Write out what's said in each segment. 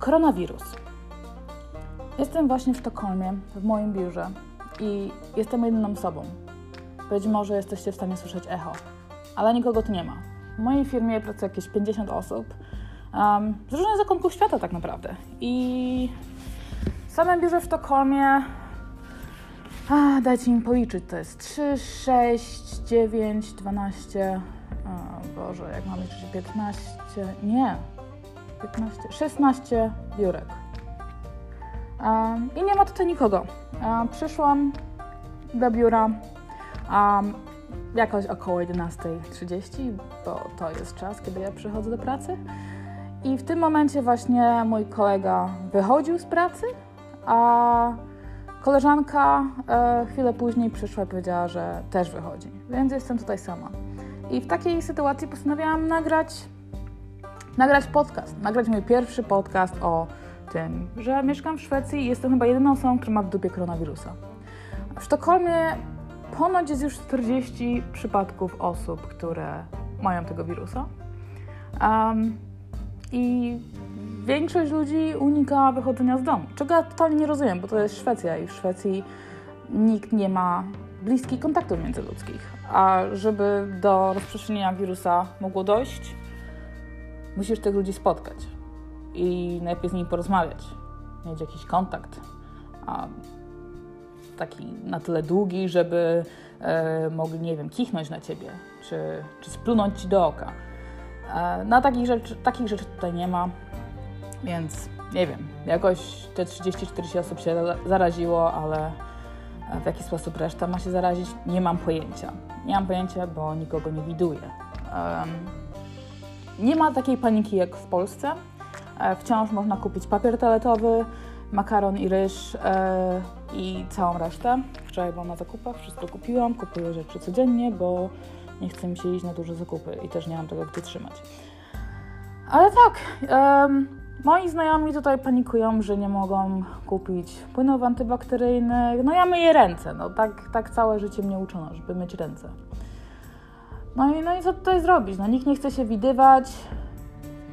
Koronawirus. Jestem właśnie w Sztokholmie, w moim biurze i jestem jedyną osobą. Być może jesteście w stanie słyszeć echo, ale nikogo tu nie ma. W mojej firmie pracuje jakieś 50 osób um, z różnych zakątków świata tak naprawdę. I w samym biurze w Sztokholmie a, dajcie mi policzyć, to jest 3, 6, 9, 12, o Boże, jak mam liczyć, 15, nie, 15, 16 biurek. I nie ma tutaj nikogo. Przyszłam do biura jakoś około 11.30, bo to jest czas, kiedy ja przychodzę do pracy. I w tym momencie właśnie mój kolega wychodził z pracy, a koleżanka e, chwilę później przyszła i powiedziała, że też wychodzi. Więc jestem tutaj sama. I w takiej sytuacji postanowiłam nagrać, nagrać podcast, nagrać mój pierwszy podcast o tym, że mieszkam w Szwecji i jestem chyba jedyną osobą, która ma w dupie koronawirusa. W Sztokholmie ponoć jest już 40 przypadków osób, które mają tego wirusa. Um, I większość ludzi unika wychodzenia z domu, czego ja totalnie nie rozumiem, bo to jest Szwecja i w Szwecji nikt nie ma bliskich kontaktów międzyludzkich. A żeby do rozprzestrzenienia wirusa mogło dojść, musisz tych ludzi spotkać i najpierw z nimi porozmawiać, mieć jakiś kontakt. A taki na tyle długi, żeby e, mogli, nie wiem, kichnąć na ciebie, czy, czy splunąć ci do oka. E, na takich rzeczy, takich rzeczy tutaj nie ma, więc nie wiem, jakoś te 30-40 osób się zaraziło, ale w jaki sposób reszta ma się zarazić, nie mam pojęcia. Nie mam pojęcia, bo nikogo nie widuję. Nie ma takiej paniki jak w Polsce. E, wciąż można kupić papier toaletowy, makaron i ryż e, i całą resztę. Wczoraj byłam na zakupach, wszystko kupiłam, kupuję rzeczy codziennie, bo nie chce mi się iść na duże zakupy i też nie mam tego gdzie trzymać. Ale tak, moi znajomi tutaj panikują, że nie mogą kupić płynów antybakteryjnych. No ja myję ręce, no tak, tak całe życie mnie uczono, żeby myć ręce. No i, no i co tutaj zrobić? No nikt nie chce się widywać,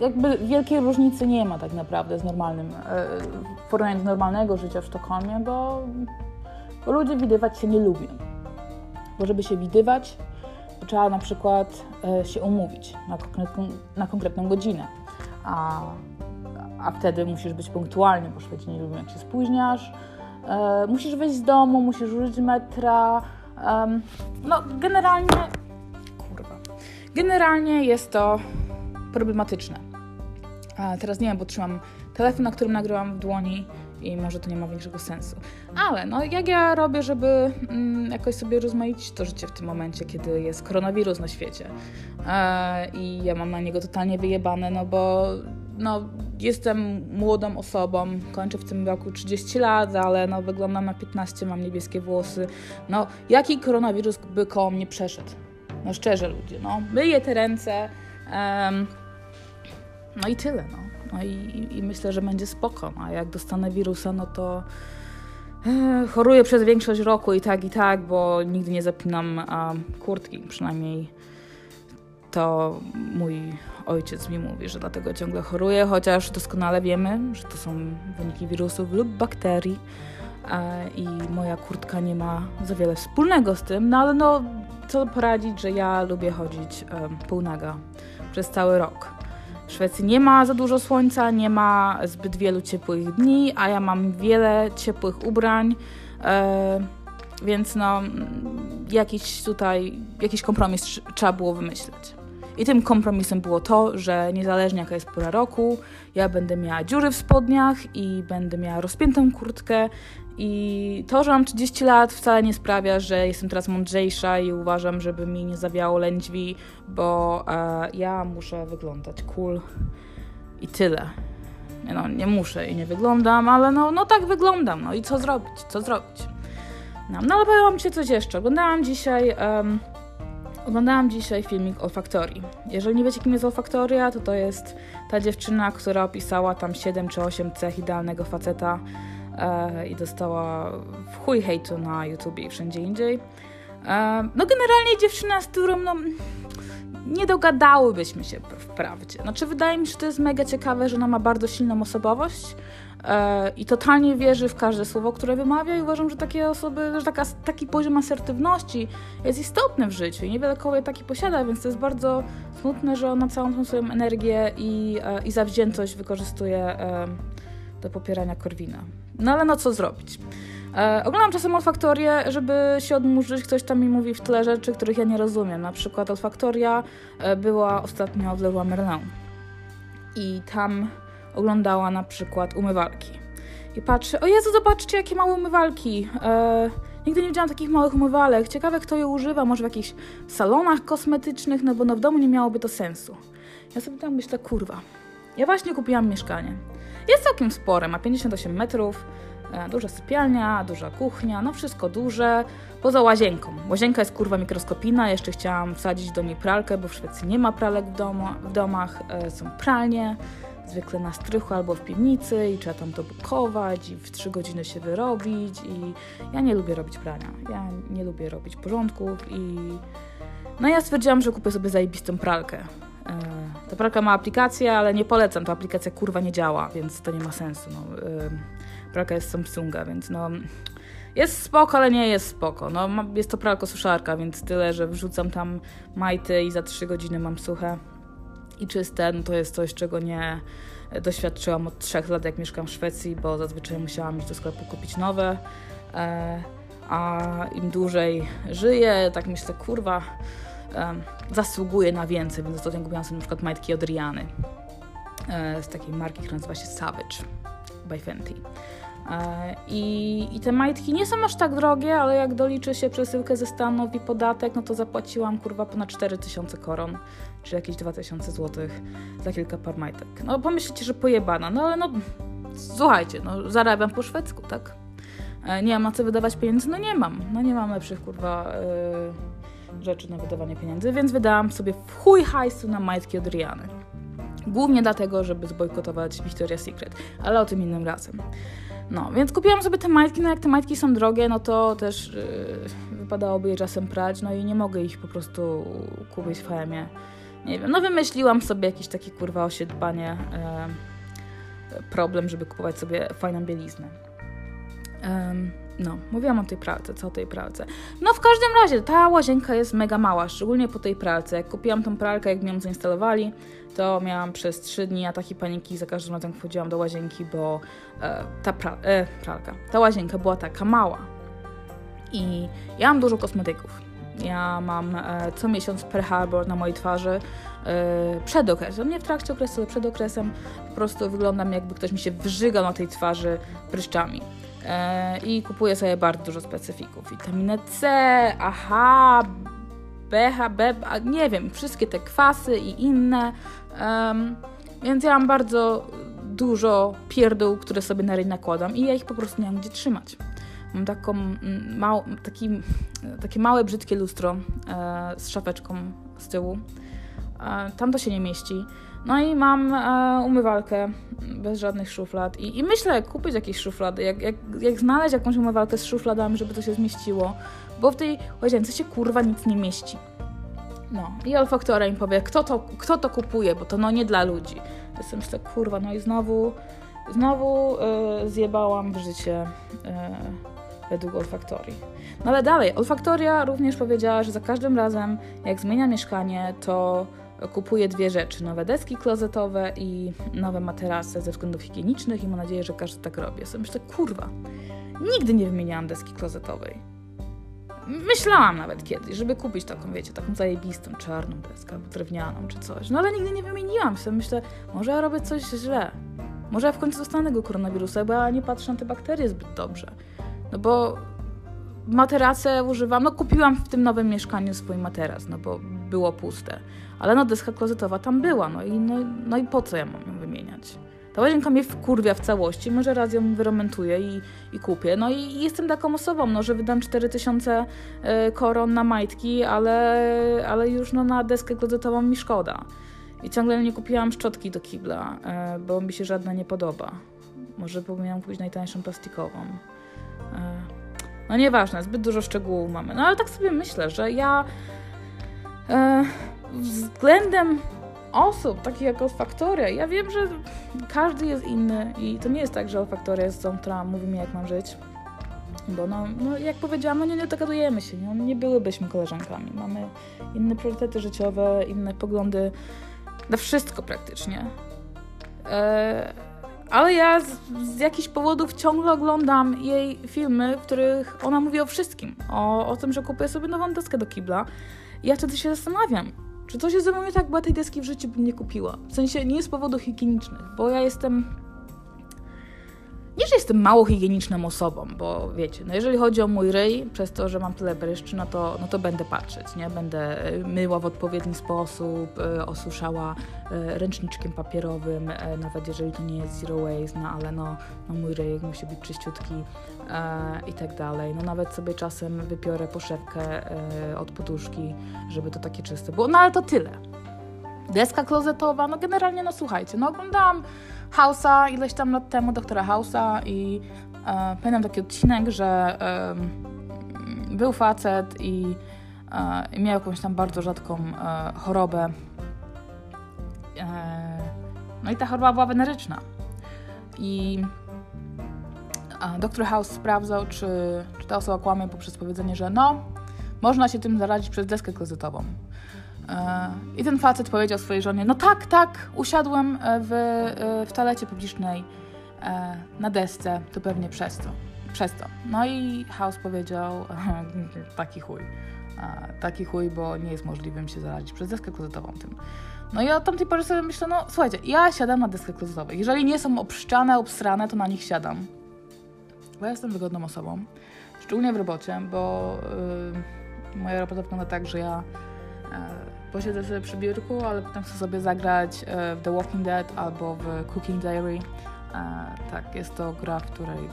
jakby wielkiej różnicy nie ma tak naprawdę z normalnym, e, w porównaniu do normalnego życia w Sztokholmie, bo, bo ludzie widywać się nie lubią. Bo żeby się widywać, trzeba na przykład e, się umówić na konkretną, na konkretną godzinę, a, a wtedy musisz być punktualny, bo Szwedzi nie lubią jak się spóźniasz, e, musisz wyjść z domu, musisz użyć metra, no generalnie, generalnie jest to problematyczne. A teraz nie wiem, bo trzymam telefon, na którym nagrywam w dłoni i może to nie ma większego sensu. Ale no, jak ja robię, żeby mm, jakoś sobie rozmaicić to życie w tym momencie, kiedy jest koronawirus na świecie e, i ja mam na niego totalnie wyjebane, no bo no, jestem młodą osobą, kończę w tym roku 30 lat, ale no, wyglądam na 15, mam niebieskie włosy. No, jaki koronawirus by koło mnie przeszedł? No szczerze ludzie, no, myję te ręce, um, no i tyle, no. no i, i, myślę, że będzie spoko. A jak dostanę wirusa, no to e, choruję przez większość roku i tak, i tak, bo nigdy nie zapinam a, kurtki. Przynajmniej to mój ojciec mi mówi, że dlatego ciągle choruję, chociaż doskonale wiemy, że to są wyniki wirusów lub bakterii e, i moja kurtka nie ma za wiele wspólnego z tym, no ale no co poradzić, że ja lubię chodzić e, półnaga przez cały rok. W Szwecji nie ma za dużo słońca, nie ma zbyt wielu ciepłych dni, a ja mam wiele ciepłych ubrań, e, więc no jakiś tutaj, jakiś kompromis trzeba było wymyśleć. I tym kompromisem było to, że niezależnie jaka jest pora roku, ja będę miała dziury w spodniach i będę miała rozpiętą kurtkę i to, że mam 30 lat wcale nie sprawia, że jestem teraz mądrzejsza i uważam, żeby mi nie zawiało lędźwi, bo e, ja muszę wyglądać cool i tyle. No, nie muszę i nie wyglądam, ale no, no tak wyglądam. No i co zrobić? Co zrobić? No, no ale powiem wam się coś jeszcze. Oglądałam dzisiaj... Um, Oglądałam dzisiaj filmik o. Jeżeli nie wiecie, kim jest Olfaktoria, to to jest ta dziewczyna, która opisała tam 7 czy 8 cech idealnego faceta e, i dostała w chuj hejtu na YouTubie i wszędzie indziej. E, no generalnie dziewczyna, z którą no, nie dogadałybyśmy się wprawdzie. Znaczy, wydaje mi się, że to jest mega ciekawe, że ona ma bardzo silną osobowość e, i totalnie wierzy w każde słowo, które wymawia i uważam, że takie osoby, że taka, taki poziom asertywności jest istotny w życiu i niewiele kobiet taki posiada, więc to jest bardzo smutne, że ona całą tą swoją energię i, e, i zawziętość wykorzystuje e, do popierania Korwina. No ale no co zrobić? E, oglądam czasem olfaktorię, żeby się odmurzyć. Ktoś tam mi mówi w tle rzeczy, których ja nie rozumiem. Na przykład olfaktoria e, była ostatnio w Leroy Merlin. I tam oglądała na przykład umywalki. I patrzę, o Jezu, zobaczcie, jakie małe umywalki. E, nigdy nie widziałam takich małych umywalek. Ciekawe, kto je używa. Może w jakichś salonach kosmetycznych, no bo no w domu nie miałoby to sensu. Ja sobie tam myślę, kurwa. Ja właśnie kupiłam mieszkanie. Jest całkiem spore, ma 58 metrów E, duża sypialnia, duża kuchnia, no wszystko duże, poza łazienką. Łazienka jest kurwa mikroskopijna, jeszcze chciałam wsadzić do niej pralkę, bo w Szwecji nie ma pralek w, domu, w domach, e, są pralnie, zwykle na strychu albo w piwnicy i trzeba tam to bukować i w trzy godziny się wyrobić i ja nie lubię robić prania, ja nie lubię robić porządków i no ja stwierdziłam, że kupię sobie zajebistą pralkę. E, ta pralka ma aplikację, ale nie polecam, ta aplikacja kurwa nie działa, więc to nie ma sensu. No pralka jest Samsunga, więc no jest spoko, ale nie jest spoko. No, jest to pralko suszarka, więc tyle, że wrzucam tam majty i za 3 godziny mam suche i czyste. No to jest coś, czego nie doświadczyłam od 3 lat, jak mieszkam w Szwecji, bo zazwyczaj musiałam iść do sklepu kupić nowe. E, a im dłużej żyję, tak myślę, kurwa, e, zasługuję na więcej, więc ostatnio kupiłam sobie na przykład majtki od Riany e, z takiej marki, która nazywa się Savage by Fenty. E, I, I te majtki nie są aż tak drogie, ale jak doliczy się przesyłkę ze Stanów i podatek, no to zapłaciłam kurwa ponad 4000 koron, czy jakieś 2000 zł za kilka par majtek. No pomyślicie, że pojebana, no ale no słuchajcie, no zarabiam po szwedzku, tak? E, nie mam na co wydawać pieniędzy? No nie mam. No nie mam lepszych kurwa yy, rzeczy na wydawanie pieniędzy, więc wydałam sobie w chuj hajsu na majtki od Riany. Głównie dlatego, żeby zbojkotować Victoria's Secret, ale o tym innym razem. No, więc kupiłam sobie te majtki, no jak te majtki są drogie, no to też yy, wypadałoby je czasem prać, no i nie mogę ich po prostu kupić w HM-ie. Nie wiem, no wymyśliłam sobie jakiś taki kurwa osiedbanie yy, problem, żeby kupować sobie fajną bieliznę. Yy. No, mówiłam o tej pralce, co o tej pralce. No w każdym razie, ta łazienka jest mega mała, szczególnie po tej pralce. Jak kupiłam tą pralkę, jak mi ją zainstalowali, to miałam przez 3 dni ataki paniki za każdym razem, wchodziłam do łazienki, bo e, ta pra e, pralka, ta łazienka była taka mała. I ja mam dużo kosmetyków. Ja mam e, co miesiąc per harbor na mojej twarzy e, przed okresem, nie w trakcie okresu, ale przed okresem. Po prostu wyglądam jakby ktoś mi się wrzygał na tej twarzy pryszczami. E, I kupuję sobie bardzo dużo specyfików. Witaminę C, AHA, BH, B, nie wiem, wszystkie te kwasy i inne. Um, więc ja mam bardzo dużo pierdół, które sobie na ryj nakładam i ja ich po prostu nie mam gdzie trzymać. Mam taką, mał, taki, takie małe, brzydkie lustro e, z szafeczką z tyłu. E, tam to się nie mieści. No i mam e, umywalkę bez żadnych szuflad I, i myślę kupić jakieś szuflady, jak, jak, jak znaleźć jakąś umywalkę z szufladami, żeby to się zmieściło, bo w tej łazience się kurwa nic nie mieści. No i olfaktora mi powie, kto to, kto to kupuje, bo to no nie dla ludzi. Jestem myślę, kurwa, no i znowu, znowu e, zjebałam w życie e, według olfaktorii. No ale dalej, olfaktoria również powiedziała, że za każdym razem, jak zmienia mieszkanie, to kupuję dwie rzeczy: nowe deski klozetowe i nowe materace ze względów higienicznych, i mam nadzieję, że każdy tak robi. Ja sobie myślę, kurwa, nigdy nie wymieniałam deski klozetowej. Myślałam nawet kiedyś, żeby kupić taką, wiecie, taką zajebistą czarną deskę drewnianą czy coś. No ale nigdy nie wymieniłam się. Myślę, może ja robię coś źle. Może ja w końcu dostanę tego koronawirusa, bo ja nie patrzę na te bakterie zbyt dobrze. No bo materacę używam, no kupiłam w tym nowym mieszkaniu swój materac, no bo było puste. Ale no deska klozetowa tam była, no i, no, no i po co ja mam ją wymieniać? Ta łazienka mnie wkurwia w całości, może raz ją wyremontuję i, i kupię. No i jestem taką osobą, no, że wydam 4000 e, koron na majtki, ale, ale już no, na deskę klozetową mi szkoda. I ciągle nie kupiłam szczotki do kibla, e, bo mi się żadna nie podoba. Może powinnam kupić najtańszą plastikową. E, no nieważne, zbyt dużo szczegółów mamy. No ale tak sobie myślę, że ja względem osób, takich jak olfaktoria, ja wiem, że każdy jest inny i to nie jest tak, że olfaktoria jest tą, która mówi mi, jak mam żyć. Bo no, no jak powiedziałam, no nie, nie dogadujemy się, nie, nie byłybyśmy koleżankami. Mamy inne priorytety życiowe, inne poglądy na wszystko praktycznie. E, ale ja z, z jakichś powodów ciągle oglądam jej filmy, w których ona mówi o wszystkim. O, o tym, że kupuje sobie nową deskę do kibla. Ja wtedy się zastanawiam, czy coś jest ze mną nie tak, bo ja tej deski w życiu bym nie kupiła. W sensie nie z powodów higienicznych, bo ja jestem nie, że jestem mało higieniczną osobą, bo wiecie, no jeżeli chodzi o mój ryj, przez to, że mam tyle bryszczy, no to, no to będę patrzeć, nie? Będę e, myła w odpowiedni sposób, y, osuszała y, ręczniczkiem papierowym, nawet jeżeli to nie jest zero waste, no ale no, no mój ryj musi być czyściutki i tak dalej. No nawet sobie czasem wypiorę poszewkę od poduszki, żeby to takie czyste było, no ale to tyle. Deska klozetowa, no generalnie, no słuchajcie, no oglądałam House'a ileś tam lat temu, doktora House'a i e, pamiętam taki odcinek, że e, był facet i, e, miał jakąś tam bardzo rzadką e, chorobę. E, no i ta choroba była weneryczna. I doktor House sprawdzał, czy, czy ta osoba kłamie poprzez powiedzenie, że no, można się tym zarazić przez deskę klozetową. I ten facet powiedział swojej żonie: No tak, tak, usiadłem e, w, e, w toalecie publicznej e, na desce, to pewnie przez to. Przez to. No i House powiedział: Taki chuj. Taki chuj, bo nie jest możliwym się zarazić przez deskę klozetową tym. No i od tamtej pory sobie myślę: No słuchajcie, ja siadam na deskę klozetową. Jeżeli nie są obszczane, obsrane, to na nich siadam. Bo ja jestem wygodną osobą. Szczególnie w robocie, bo yy, moja robota wygląda tak, że ja posiedzę sobie przy biurku, ale potem chcę sobie zagrać e, w The Walking Dead albo w Cooking Diary. E, tak, jest to gra, w której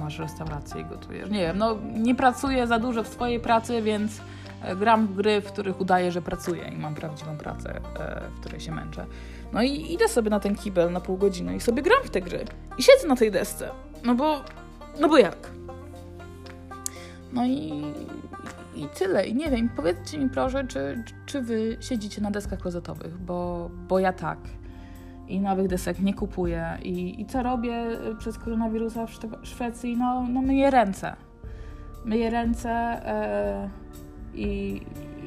masz restaurację i gotujesz. Nie wiem, no nie pracuję za dużo w swojej pracy, więc e, gram w gry, w których udaję, że pracuję i mam prawdziwą pracę, w której się męczę. No i idę sobie na ten kibel na pół godziny i sobie gram w te gry. I siedzę na tej desce. No bo, no bo jak? No i i tyle. I nie wiem, powiedzcie mi proszę, czy, czy wy siedzicie na deskach klozetowych, bo, bo ja tak. I nowych desek nie kupuję. I, i co robię przez koronawirusa w Szwecji? No, no myję ręce. Myję ręce e, i,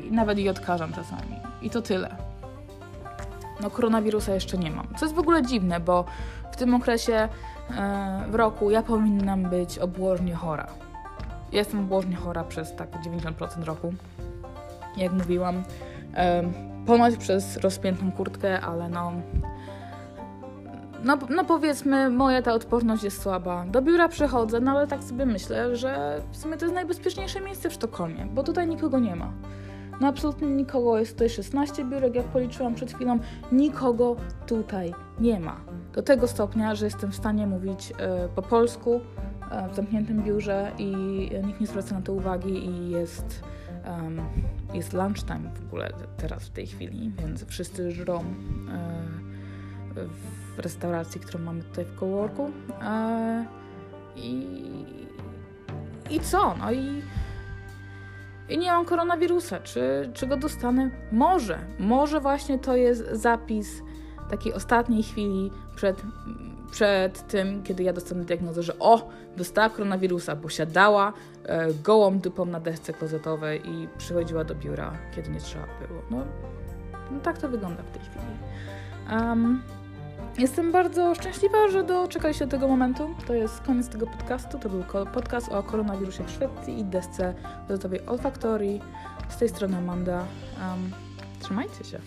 i nawet je odkażam czasami. I to tyle. No koronawirusa jeszcze nie mam. Co jest w ogóle dziwne, bo w tym okresie e, w roku ja powinnam być obłożnie chora Jestem obłożnie chora przez tak 90% roku. Jak mówiłam, ponoć przez rozpiętą kurtkę, ale no, no, no powiedzmy, moja ta odporność jest słaba. Do biura przechodzę, no ale tak sobie myślę, że w sumie to jest najbezpieczniejsze miejsce w Sztokholmie, bo tutaj nikogo nie ma. No absolutnie nikogo, jest tutaj 16 biurek, jak policzyłam przed chwilą, nikogo tutaj nie ma. Do tego stopnia, że jestem w stanie mówić y, po polsku, E, w zamkniętym biurze i nikt nie zwraca na to uwagi i jest, um, jest lunchtime w ogóle teraz w tej chwili, więc wszyscy żrą e, w restauracji, którą mamy tutaj w coworku e, i, i co? No i, i nie mam koronawirusa. Czy, czy go dostanę? Może. Może właśnie to jest zapis takiej ostatniej chwili przed przed tym, kiedy ja dostanę diagnozę, że o, dostała koronawirusa, bo siadała e, gołą dupą na desce klozetowej i przychodziła do biura, kiedy nie trzeba było. No, no tak to wygląda w tej chwili. Um, jestem bardzo szczęśliwa, że doczekaliście do tego momentu. To jest koniec tego podcastu. To był podcast o koronawirusie w Szwecji i desce klozetowej Olfactory. Z tej strony Amanda. Um, trzymajcie się.